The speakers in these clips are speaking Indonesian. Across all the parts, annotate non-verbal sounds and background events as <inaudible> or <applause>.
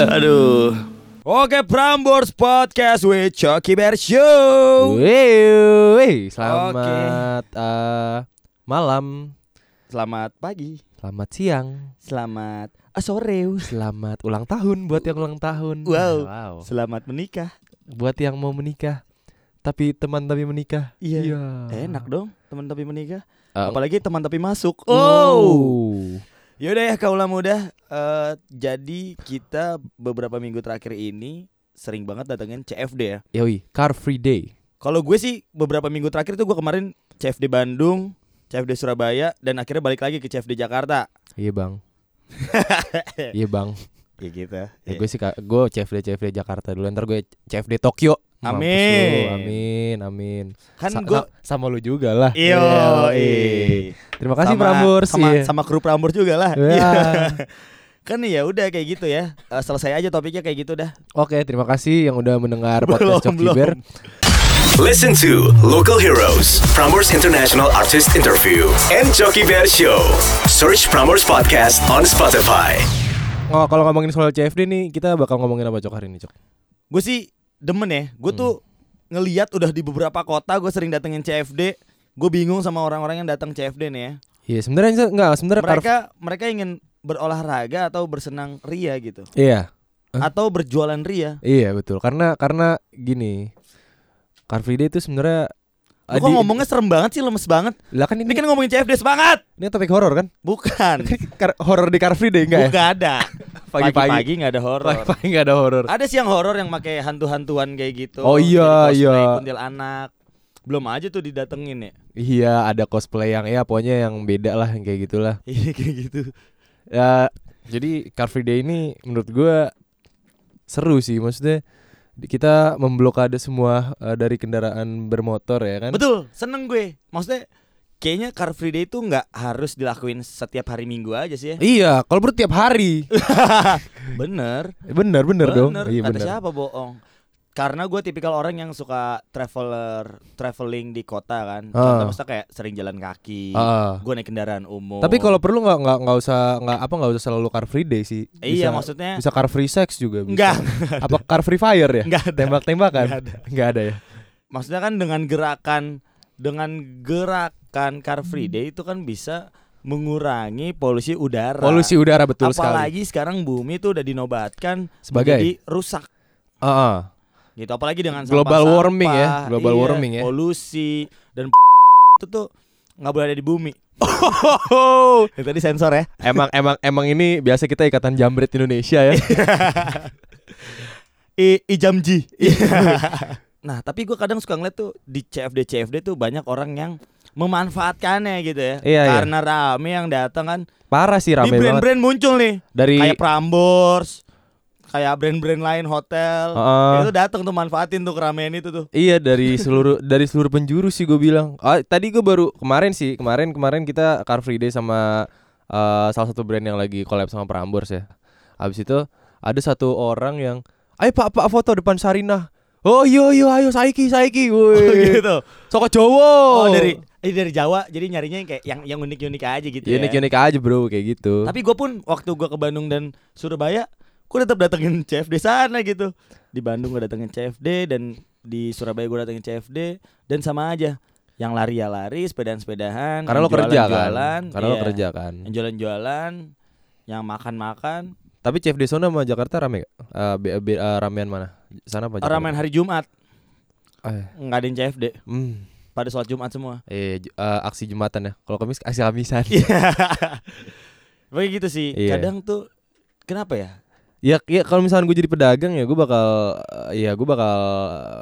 <laughs> Aduh. Oke, Prambors Podcast with Chucky Bear Show. Wey, selamat eh, malam, Selamat pagi, selamat siang, selamat ah, sore, selamat ulang tahun buat yang ulang tahun. Wow. selamat menikah. Buat yang mau menikah, tapi teman tapi menikah. Iya. Enak dong, teman tapi menikah. Eh, Apalagi teman tapi masuk. Oh. Yaudah ya kaulah muda. Eh, jadi kita beberapa minggu terakhir ini sering banget datengin CFD ya. Yoi, Car Free Day. Kalau gue sih beberapa minggu terakhir tuh gue kemarin CFD Bandung, CFD Surabaya, dan akhirnya balik lagi ke CFD Jakarta. Iya bang. <laughs> iya bang. Ya gitu. Ya, gue sih gue CFD CFD Jakarta dulu. Ntar gue CFD Tokyo. Amin. lu, amin, amin. Kan Sa- gue sa- sama lu juga lah. Iyo, Yoi. Terima kasih Prambors. sama, iya. sama kru Prambors juga lah. Ya. Iya. <laughs> kan ya udah kayak gitu ya. Eh, selesai aja topiknya kayak gitu dah. Oke, terima kasih yang udah mendengar Belum, podcast belum. Bear. Listen to Local Heroes, Prambors International Artist Interview, and Jockey Bear Show. Search Prambors Podcast on Spotify. Oh, kalau ngomongin soal CFD nih, kita bakal ngomongin apa Cok hari ini, Cok? Gue sih demen ya. Gue tuh ngeliat udah di beberapa kota gue sering datengin CFD. Gue bingung sama orang-orang yang datang CFD nih ya. Iya, sebenarnya enggak, sebenarnya Mereka mereka ingin berolahraga atau bersenang ria gitu. Iya. Hah? Atau berjualan ria. Iya, betul. Karena karena gini. Car Free Day itu sebenarnya Lu kok ngomongnya serem banget sih, lemes banget. Lah kan Ini ini, kan ngomongin CFD semangat. ini topik horor kan? Bukan. <laughs> Horor di Car Free Day enggak ya? Bukan ada. Pagi-pagi. Nggak ada horor. Pagi-pagi enggak ada horor. Ada sih yang horor yang pakai hantu-hantuan kayak gitu. Oh iya, iya. Kuntilanak. Belum aja tuh didatengin ya. Iya, ada cosplay yang ya pokoknya yang beda lah yang kayak gitulah. <laughs> Iya kayak gitu. Ya, jadi Car Free Day ini menurut gua seru sih maksudnya kita memblokade semua eh, dari kendaraan bermotor ya kan. Betul, seneng gue. Maksudnya kayaknya Car Free Day itu nggak harus dilakuin setiap hari Minggu aja sih ya. Iya, kalau perlu tiap hari. <laughs> Bener. Eh, bener, bener, dong. Bener. Iya Kata bener. siapa bohong? Karena gue tipikal orang yang suka traveler, traveling di kota kan. Ah. Contoh maksudnya kayak sering jalan kaki. Ah. Gue naik kendaraan umum. Tapi kalau perlu nggak nggak nggak usah nggak apa nggak usah selalu car free day sih. iya Bisa- maksudnya bisa car free sex juga bisa. Enggak. Apa car free fire ya? <laughs> Enggak. Tembak-tembakan? Enggak ada. Nggak ada ya. Maksudnya kan dengan gerakan dengan gerakan Car Free Hmm. Day itu kan bisa mengurangi polusi udara. Polusi udara betul sekali. Apalagi sekarang bumi itu udah dinobatkan Sebagai? menjadi rusak. Ah, ah. Gitu apalagi dengan Global sampah-sampah, warming ya, global iya, warming ya. Polusi dan <laughs> itu tuh nggak boleh ada di bumi. <laughs> Oh, Itu tadi sensor ya. emang emang emang ini biasa kita ikatan jambret Indonesia ya. <laughs> I, Ijamji. Nah, tapi gue kadang suka ngeliat tuh di CFD CFD tuh banyak orang yang memanfaatkannya gitu ya. Iya, iya. Karena rame yang datang kan. Parah sih rame banget. brand-brand muncul nih. Dari Kayak Prambors, kayak brand-brand lain hotel. Heeh. Itu datang tuh manfaatin tuh keramaian itu tuh. Iya dari seluruh <laughs> dari seluruh penjuru sih gue bilang. Ah, tadi gue baru kemarin sih kemarin kemarin kita Car Free Day sama eh, salah satu brand yang lagi collab sama Prambors ya. Habis itu ada satu orang yang, ayo pak pak foto depan Sarinah. Oh iya iya ayo saiki saiki. Woi. gitu. Soko Jowo. Oh, dari eh, dari Jawa jadi nyarinya yang kayak yang yang unik-unik aja gitu ya. unik unik aja bro kayak gitu. Tapi gue pun waktu gue ke Bandung dan Surabaya, gue tetap datengin CFD sana gitu. Di Bandung gue datengin CFD dan di Surabaya gue datengin CFD dan sama aja. Yang lari ya lari, sepedaan-sepedahan. Karena lo kerja kan. jualan-jualan, Karena lo iya. kerja kan. Yang jualan-jualan, yang makan-makan. Tapi CFD Sona sama Jakarta rame gak? Eh, be- be- eh, ramean mana? Sana apa? Jakarta? Ramen hari Jumat, Eh, nggak ada yang CFD. hmm. Pada sholat Jumat semua. Eh, ju- eh, aksi Jumatan ya. Kalau Kamis aksi Kamisan. Iya. <laughs> Begitu gitu sih. Iya. Kadang tuh kenapa ya? Ya, ya kalau misalnya gue jadi pedagang ya gue bakal ya gue bakal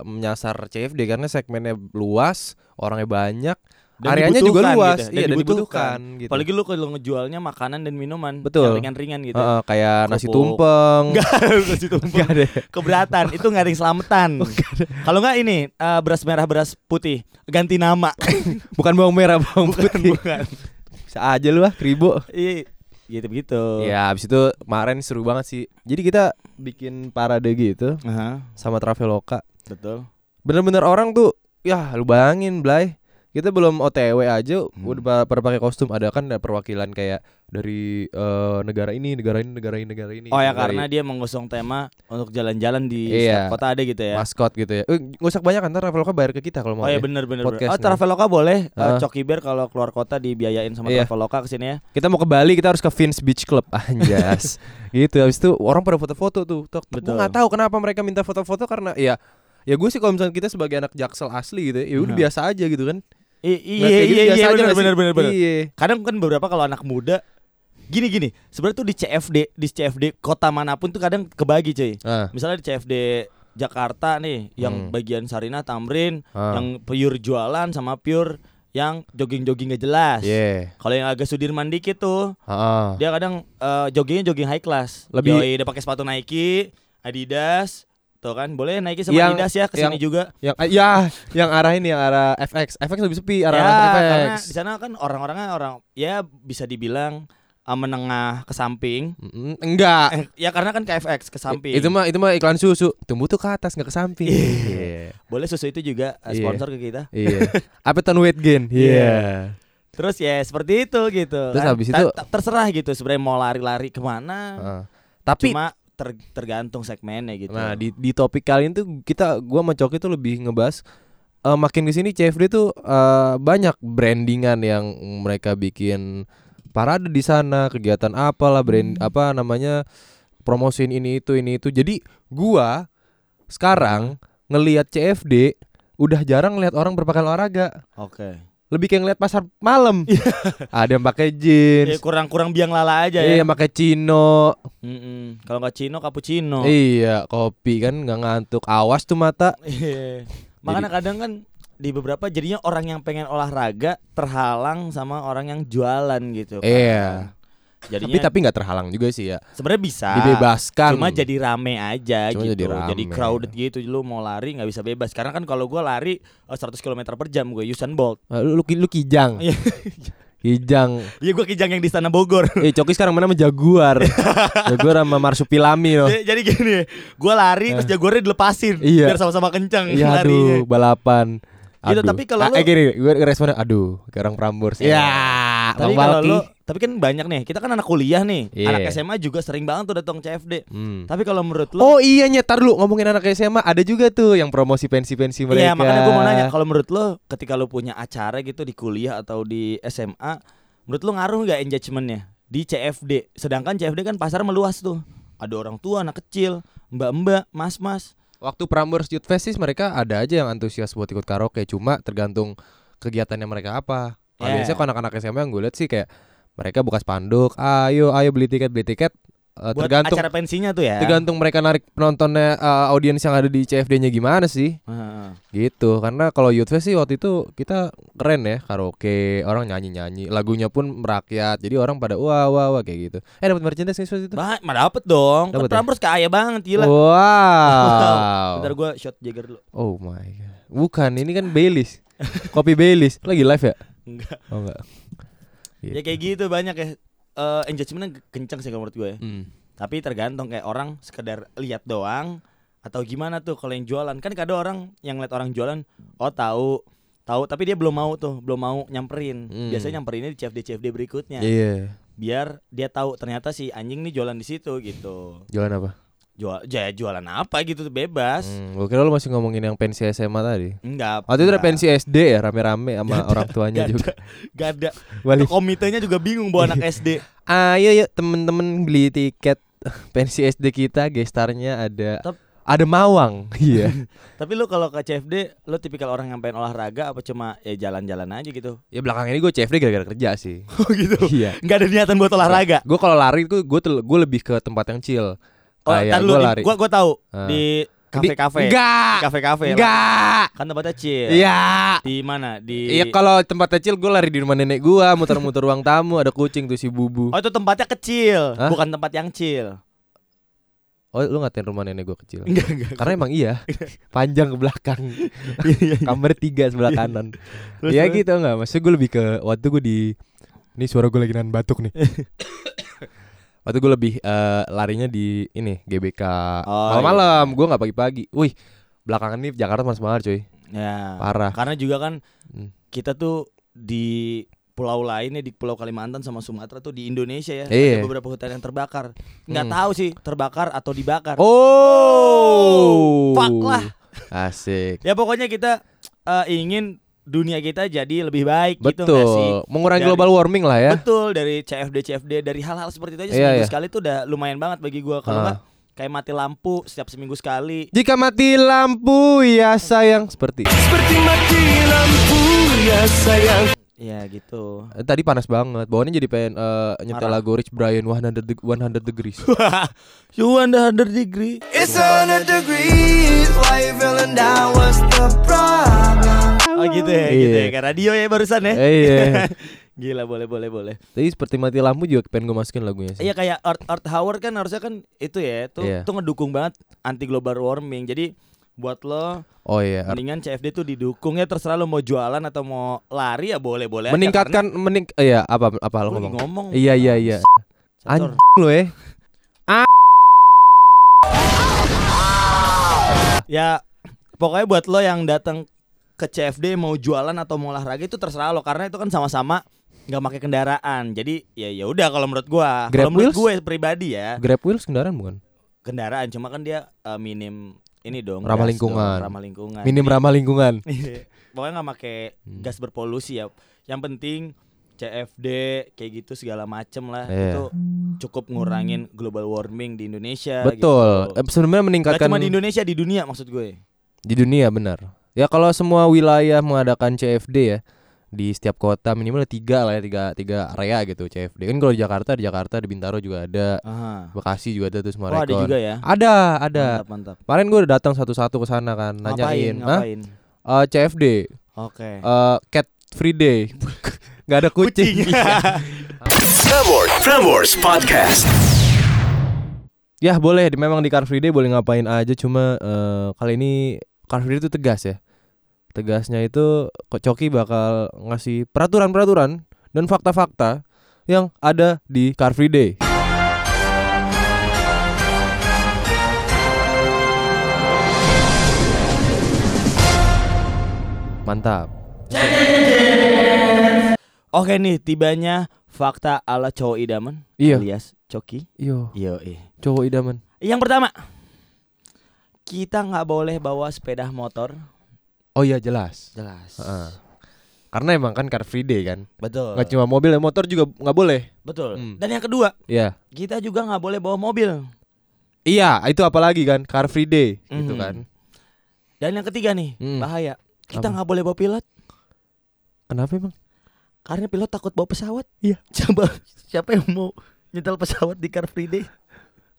menyasar CFD karena segmennya luas, orangnya banyak, Dan areanya juga dibutuhkan luas, gitu, iya dan dibutuhkan gitu. Apalagi lu kalau ngejualnya makanan dan minuman Betul. yang ringan-ringan gitu. Heeh, kayak nasi Kerupuk. tumpeng. Enggak, nasi tumpeng. <laughs> Nggak <laughs> ada. Keberatan, itu nggak ada yang selamatan. <laughs> Kalau nggak ini eh, beras merah beras putih ganti nama. Bukan bawang merah, bawang bukan, putih. bukan. Bisa aja lu ah, kribo. Iya, gitu begitu. Ya, abis itu kemarin seru banget sih. Jadi kita bikin parade gitu Aha, sama Traveloka. betul. Bener-bener orang tuh, ya lu bayangin, Blay. Kita belum OTW aja Hmm. udah pada pakai kostum ada kan ada perwakilan kayak dari eh, negara ini negara ini negara ini negara ini Oh ya karena dia mengusung tema untuk jalan-jalan di Iya. kota ada gitu ya. maskot gitu ya eh, nggak usah banyak ntar Traveloka bayar ke kita kalau mau Oh ya ya. bener bener. Oh. Traveloka boleh. Eh, Heeh. Coki Bear kalau keluar kota dibiayain sama Iya. Traveloka ke sini ya. kita mau ke Bali kita harus ke Vince Beach Club <laughs> anjas gitu habis itu orang pada foto-foto tuh gue nggak tahu kenapa mereka minta foto-foto karena ya ya gue sih kalau misalnya kita sebagai anak jaksel asli gitu ya ya udah Nah. biasa aja gitu kan iya gitu iya iya bener bener bener. iya Kadang kan beberapa kalau anak muda gini gini. Sebenarnya tuh di CFD di CFD kota mana pun tuh kadang kebagi cuy. ah Misalnya di CFD Jakarta nih yang Hmm. bagian Sarina Tamrin ah yang pure jualan sama pure yang jogging-jogging gak jelas. yeah Kalau yang agak Sudirman dikit tuh ah dia kadang eh, joggingnya jogging high class. Lebih- dia pakai sepatu Nike, Adidas, tuh kan boleh Nike sama Yang- Adidas ya ke sini yang- juga. yang ah, ya yang arah ini yang arah FX FX lebih sepi arah ya, karena FX di sana kan orang-orangnya orang ya bisa dibilang eh, menengah ke samping. Mm, enggak Eh, ya karena kan KFX ke samping. itu mah itu mah iklan susu tumbuh tuh ke atas nggak ke samping iya boleh susu itu juga eh, Iya. sponsor ke kita. iya Appleton weight gain Iya. iya Terus ya seperti itu gitu. Terus kan. habis itu- terserah gitu sebenarnya mau lari-lari ke mana. Ah. tapi Cuma ter- tergantung segmennya gitu. Nah di di topik kali ini tuh kita gua sama Coki tuh lebih ngebahas eh, makin ke sini CFD tuh eh, banyak brandingan yang mereka bikin parade di sana kegiatan apalah brand apa namanya promosiin ini itu ini itu jadi gua sekarang ngelihat CFD udah jarang ngelihat orang berpakaian olahraga Oke. Lebih kayak ngeliat pasar malam ada yang pakai jeans Ya, kurang-kurang biang lala aja iya ya. pakai chino Mm-mm. Kalau nggak Cino, cappuccino. iya kopi kan nggak ngantuk awas tuh mata Iya. <laughs> Makanya kadang kan di beberapa jadinya orang yang pengen olahraga terhalang sama orang yang jualan gitu. kan. Jadinya tapi tapi nggak terhalang juga sih ya sebenarnya bisa. dibebaskan Cuma jadi rame aja Cuma gitu. jadi rame. crowded gitu. Lu mau lari nggak bisa bebas. Karena kan kalau gua lari eh, 100 km per jam gue Usain Bolt. Ah, lu, lu, lu kijang Iya. kijang Iya gua kijang yang di sana Bogor. <laughs> eh Coki sekarang mana sama Jaguar <laughs> Jaguar sama Marsupilami loh Jadi jadi gini, gua lari terus jaguarnya dilepasin Eh. Iya. biar sama-sama kencang iya larinya. aduh balapan Gitu, Aduh. tapi kalau Ah, lu- eh, gini gue responnya aduh kayak orang Prambors Iya. Tapi kalau lu tapi kan banyak nih, kita kan anak kuliah nih. Iya. Anak SMA juga sering banget tuh datang CFD. Hmm. Tapi kalau menurut lu Oh iya nyetar lu ngomongin anak SMA ada juga tuh yang promosi pensi-pensi mereka. Iya, makanya gue mau nanya kalau menurut lu ketika lu punya acara gitu di kuliah atau di SMA, menurut lu ngaruh nggak engagementnya di CFD? Sedangkan CFD kan pasar meluas tuh. Ada orang tua, anak kecil, mbak-mbak, mas-mas. Waktu Prambors Youth Fest sih mereka ada aja yang antusias buat ikut karaoke, cuma tergantung kegiatannya mereka apa. Nah, Yeah. Biasanya kalau anak-anak SMA yang gue lihat sih kayak mereka buka spanduk, ayo ayo beli tiket beli tiket. Eh, Buat tergantung acara pensinya tuh ya. tergantung mereka narik penontonnya eh, audiens yang ada di CFD-nya gimana sih. Heeh. Gitu. Karena kalau Youth Fest sih waktu itu kita keren ya karaoke, orang nyanyi-nyanyi, lagunya pun merakyat. Jadi orang pada wah wah wah kayak gitu. Eh dapat merchandise waktu itu? Bah, mah dapet dong. Dapet Kan ya? Prambors kaya banget gila. Wow. <laughs> Bentar gua shot Jagger dulu. Oh my god. Bukan, ini kan Baileys. Kopi Baileys. Lagi live ya? Enggak. Oh enggak. Ya kayak gitu banyak ya. Eh engagementnya kenceng sih kalau menurut gue ya. Hmm. Tapi tergantung kayak orang sekedar lihat doang atau gimana tuh kalau yang jualan. Kan kadang orang yang lihat orang jualan, oh tahu, tahu tapi dia belum mau tuh, belum mau nyamperin. Hmm. Biasanya nyamperinnya di CFD CFD berikutnya. Iya. Biar dia tahu ternyata si anjing nih jualan di situ gitu. Jualan apa? Jual ya jualan apa gitu tuh bebas. Hmm, gua kira lu masih ngomongin yang pensi SMA tadi. Enggak. Waktu itu ada pensi SD ya rame-rame sama orang tuanya Gak juga. gak ada. Komitenya juga bingung bawa anak SD. Ayo yuk temen-temen beli tiket <laughs> pensi SD kita gestarnya ada Tep- ada Mawang. <laughs> Iya. Tapi lu kalau ke CFD, lu tipikal orang yang pengen olahraga apa cuma ya jalan-jalan aja gitu? ya belakang ini gue CFD gara-gara kerja sih. <laughs> Oh gitu. iya. Nggak ada niatan buat olahraga. Gue kalau lari tuh gue gue lebih ke tempat yang chill. Oh, Kayak tar lu gue di- lari. gua gua tahu Ah. di kafe-kafe. Enggak. Di kafe-kafe. Enggak. Kan tempatnya chill. Iya. Di mana? Di Iya kalau tempat kecil gue lari di rumah nenek gua muter-muter ruang tamu ada kucing tuh si bubu. Oh, itu tempatnya kecil, Hah? bukan tempat yang chill. Oh lu ngatain rumah nenek gua kecil? Enggak, enggak. Karena emang iya <laughs> panjang ke belakang. Kamar tiga sebelah kanan. Ya terus? gitu enggak? Maksudnya gue lebih ke waktu gue di ini suara gue lagi nahan batuk nih. <laughs> waktu gue lebih eh, larinya di ini GBK Oh, malam-malam. Gue nggak pagi-pagi. Wih belakangan nih Jakarta panas banget cuy. Ya. Parah. Karena juga kan Hmm. kita tuh di pulau lainnya di Pulau Kalimantan sama Sumatera tuh di Indonesia ya Iya. ada beberapa hutan yang terbakar. Nggak Hmm. tahu sih terbakar atau dibakar. Oh. Fuck lah. Asik. Ya pokoknya kita eh, ingin dunia kita jadi lebih baik gitu nggak sih? Betul. Mengurangi Dari- global warming lah ya. Betul dari CFD CFD dari hal-hal seperti itu aja Iya, seminggu iya. sekali tuh udah lumayan banget bagi gua kalau nggak kayak mati lampu setiap seminggu sekali. Jika mati lampu ya sayang seperti. Seperti mati lampu ya sayang Ya gitu. Eh, Tadi panas banget. Bawaannya jadi pengen eh, nyetel Marah. lagu Rich Brian 100 de- 100 degrees. <laughs> You under 100 degree. It's on a degrees. Why you feeling down? What's the problem? Oh gitu ya, gitu ya. Iya. Kayak radio ya barusan ya. Eh, iya. <laughs> Gila boleh boleh boleh. Tadi seperti mati lampu juga pengen gue masukin lagunya sih. Iya kayak Earth, Earth Hour kan harusnya kan itu ya, tuh Iya. tuh ngedukung banget anti global warming. Jadi buat lo Oh iya. mendingan CFD tuh didukung ya terserah lo mau jualan atau mau lari ya boleh boleh. Meningkatkan mening eh, iya apa apa lo ngomong? ngomong. Iya iya iya. Anjing lo eh. Ya pokoknya buat lo yang datang ke CFD mau jualan atau mau olahraga itu terserah lo karena itu kan sama-sama nggak pakai kendaraan. Jadi ya ya udah kalau menurut gua, kalau menurut gue pribadi ya Grab Wheels kendaraan bukan? kendaraan cuma kan dia eh, minim ini dong Ramah lingkungan. dong, ramah lingkungan. Minim Jadi- ramah lingkungan. <laughs> pokoknya nggak pakai Hmm. gas berpolusi ya. Yang penting CFD kayak gitu segala macem lah Iya. itu cukup ngurangin global warming di Indonesia. Betul. Gitu. Sebenarnya Gak meningkatkan cuma di Indonesia di dunia maksud gue. Di dunia benar. Ya kalau semua wilayah mengadakan CFD ya di setiap kota minimal tiga lah ya tiga tiga area gitu CFD kan kalau di Jakarta di Jakarta di Bintaro juga ada Aha. Bekasi juga ada tuh semua Oh ada juga ya. ada ada Mantap mantap. kemarin gue udah datang satu-satu ke sana kan nanyain Ngapain? Ngapain? Eh, CFD Oke. eh, cat free day <laughs> nggak ada kucing, Prambors <laughs> Prambors Podcast ya boleh memang di Car Free Day boleh ngapain aja cuma eh, kali ini Car Free Day itu tegas ya tegasnya itu kok Coki bakal ngasih peraturan-peraturan dan fakta-fakta yang ada di Car Free Day mantap Oke nih tibanya fakta ala cowok idaman Iya. alias Coki. Yo eh. cowok idaman. Yang pertama kita nggak boleh bawa sepeda motor. Oh iya jelas. Jelas. Heeh. Karena emang kan Car Free Day kan. Betul. Nggak cuma mobil, ya, motor juga nggak boleh. Betul. Hmm. Dan yang kedua Iya. kita juga nggak boleh bawa mobil. Iya, itu apalagi kan Car Free Day gitu Mhm. kan. Dan yang ketiga nih Hmm. bahaya. Kita nggak boleh bawa pilot Kenapa emang? karena pilot takut bawa pesawat. Iya. <laughs> Coba siapa yang mau nyetel pesawat di Car Free Day?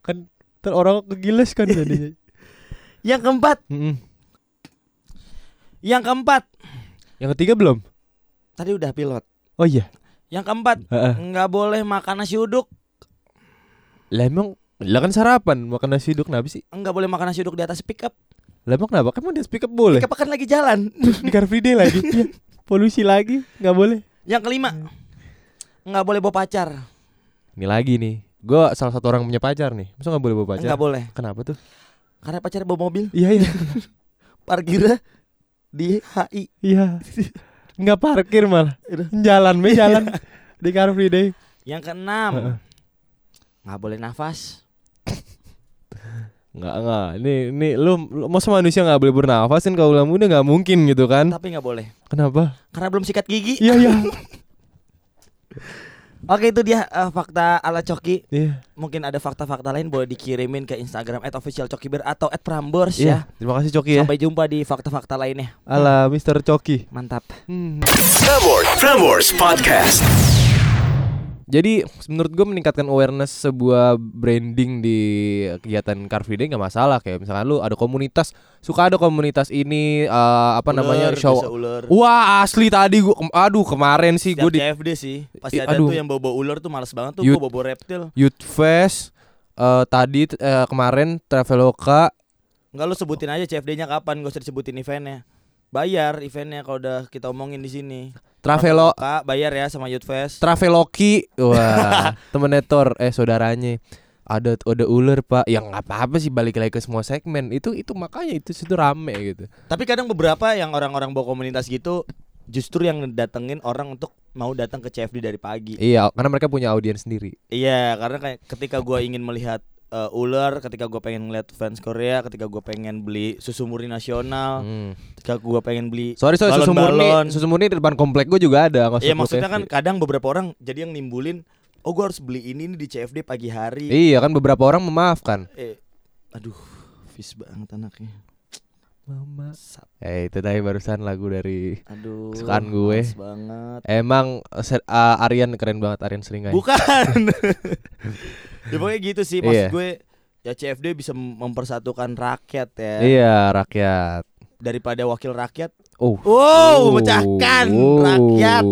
Kan ter orang kegiles kan jadinya. Yang keempat, Mm-mm. yang keempat Yang ketiga belum? tadi udah pilot. Oh iya. Yang keempat Heeh. nggak boleh makan nasi uduk, Lah emang lah kan sarapan makan nasi uduk kenapa sih? nggak boleh makan nasi uduk di atas pickup. Lah emang kenapa? Kan di speak up boleh. Pickup kan lagi jalan. <laughs> di Car Free Day lagi. <laughs> Iya. Polusi lagi, nggak boleh. yang kelima, nggak boleh bawa pacar. Ini lagi nih. Gua salah satu orang punya pacar nih. Masa nggak boleh bawa pacar? Nggak boleh. Kenapa tuh? Karena pacar bawa mobil, Iya iya. <laughs> parkirnya di HI. Iya. Nggak parkir malah. Jalan, me jalan di Car Free Day. Yang keenam, nggak boleh nafas. Nggak nggak. Ini ini lu, lu masa manusia nggak boleh bernafas kan kalau muda nggak mungkin gitu kan? Tapi nggak boleh. Kenapa? Karena belum sikat gigi. Iya iya. <laughs> Oke itu dia eh, fakta ala Coki. Iya. Mungkin ada fakta-fakta lain boleh dikirimin ke Instagram @officialcokiber atau @prambors Iya. ya. Terima kasih Coki ya. Sampai jumpa di fakta-fakta lainnya. Ala Mr. Coki. Mantap. Hmm. Prambors Prambors Podcast Jadi menurut gue meningkatkan awareness sebuah branding di kegiatan Car Free Day nggak masalah kayak misalkan lu ada komunitas suka ada komunitas ini eh, apa namanya Ular, show ular. Wah asli tadi gua kem- aduh kemarin sih gue di CFD sih pasti I- ada aduh. tuh yang bawa-bawa ular tuh males banget tuh Youth- bawa-bawa reptil. Youth Fest eh, tadi eh, kemarin Traveloka Enggak lu sebutin aja CFD-nya kapan, gak usah disebutin eventnya. Bayar eventnya kalau udah kita omongin di sini. Travelo Kak, bayar ya sama Youth Fest. Traveloki. Wah <laughs> temen Netor eh saudaranya. Ada ada ular pak. Yang nggak apa-apa sih balik lagi ke semua segmen. Itu itu makanya itu situ rame gitu. Tapi kadang beberapa yang orang-orang bawa komunitas gitu justru yang datengin orang untuk mau datang ke CFD dari pagi. iya karena mereka punya audiens sendiri. Iya, karena kayak ketika gua ingin melihat eh, ular, ketika gua pengen ngeliat fans Korea, ketika gua pengen beli susu murni nasional, Hmm. ketika gua pengen beli sorry sorry susu murni susu murni di depan komplek gue juga ada Iya maksudnya kan FD. kadang beberapa orang jadi yang nimbulin Oh gue harus beli ini nih di CFD pagi hari. Iya kan beberapa orang memaafkan. Eh, Aduh Fis banget anaknya mama. Eh itu tadi barusan lagu dari Aduh Kesukaan gue. banget. Emang set, uh, Aryan keren banget Aryan Seringai. Bukan. <laughs> Ya pokoknya gitu sih Maksud Iya. gue Ya CFD bisa mempersatukan rakyat ya. Iya rakyat. Daripada wakil rakyat. Oh Wow memecahkan rakyat.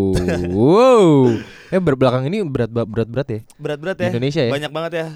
Wow. Eh berbelakang ini berat berat berat ya? Berat-berat Di ya Indonesia ya? Banyak banget ya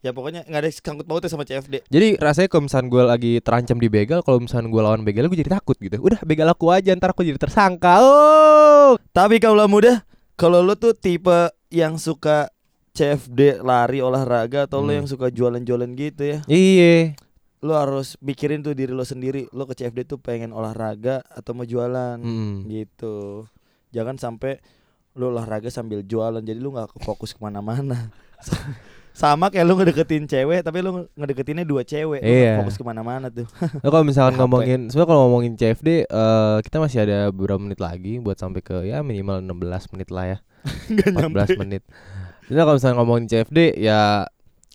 Ya pokoknya nggak ada sangkut pautnya sama CFD Jadi rasanya kalau misalnya gue lagi terancam di begal Kalau misalnya gue lawan begal gue jadi takut gitu Udah begal aku aja ntar aku jadi tersangka Oh Tapi kaulah muda, kalau lo tuh tipe yang suka CFD lari olahraga atau lo Hmm. yang suka jualan-jualan gitu ya, Iya lo harus pikirin tuh diri lo sendiri. Lo ke CFD tuh pengen olahraga atau mau jualan Mm. gitu. Jangan sampai lo olahraga sambil jualan, jadi lo nggak fokus ke mana-mana. <laughs> Sama kayak lo ngedeketin cewek, tapi lo ngedeketinnya dua cewek, Iya. fokus ke mana-mana tuh. Lo <laughs> kalau misalkan ngomongin Sebenernya kalau ngomongin CFD eh, Kita masih ada beberapa menit lagi Buat sampai ke ya minimal 16 menit lah ya <laughs> Nggak 14 menit Jadi kalau misalnya ngomongin CFD ya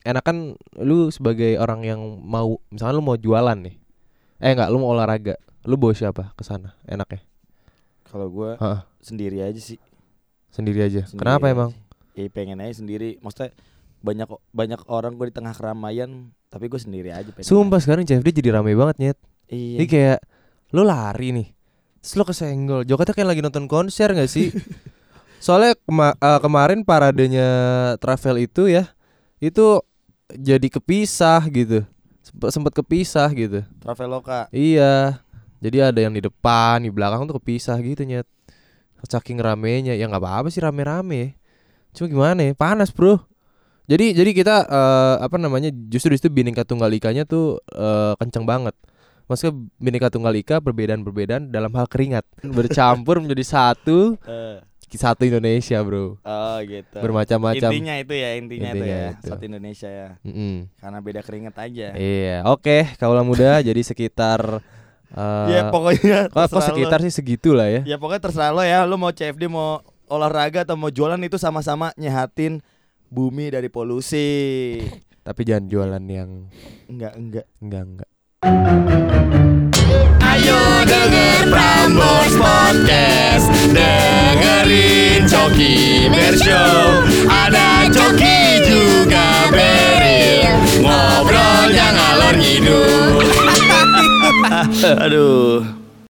enakan lu sebagai orang yang mau misalnya lu mau jualan nih. Eh enggak, lu mau olahraga. Lu bawa siapa ke sana? Enaknya. Kalau gue Heeh. sendiri aja sih. Sendiri aja. Sendiri Kenapa aja. emang? Ya pengen aja sendiri. Maksudnya banyak banyak orang gue di tengah keramaian, tapi gue sendiri aja. pengen Sumpah sekarang CFD jadi rame banget nyet. Iya. Ini kayak lu lari nih. Terus lu kesenggol. Jokatnya kayak lagi nonton konser gak sih? <laughs> Soalnya kema- eh, kemarin paradenya travel itu ya, itu jadi kepisah gitu. Sempet, sempet kepisah gitu. Traveloka. Iya. Jadi ada yang di depan, di belakang tuh kepisah gitu nyet. Saking ramenya, ya nggak apa-apa sih rame-rame. Cuma gimana ya, panas bro. Jadi jadi kita eh, apa namanya justru di situ bineka tunggal ikanya tuh eh, kenceng banget. Maksudnya bineka tunggal ika perbedaan-perbedaan dalam hal keringat bercampur menjadi satu Eh, satu Indonesia bro. oh gitu. Bermacam-macam. Intinya itu ya, intinya, itu Intinya ya. itu. Satu Indonesia ya. Mm-mm. Karena beda keringet aja. Iya, oke, kaulah muda <laughs> jadi sekitar eh, Ya pokoknya <laughs> kok, sekitar lo. sih segitulah ya. Ya pokoknya terserah lo ya, lo mau CFD mau olahraga atau mau jualan itu sama-sama nyehatin bumi dari polusi. Tapi jangan jualan yang Enggak, enggak. enggak enggak. Ayo denger Prambors Podcast Dengerin Coki Bear Show Ada Coki juga Beril Ngobrolnya ngalor ngidul <laughs> Aduh.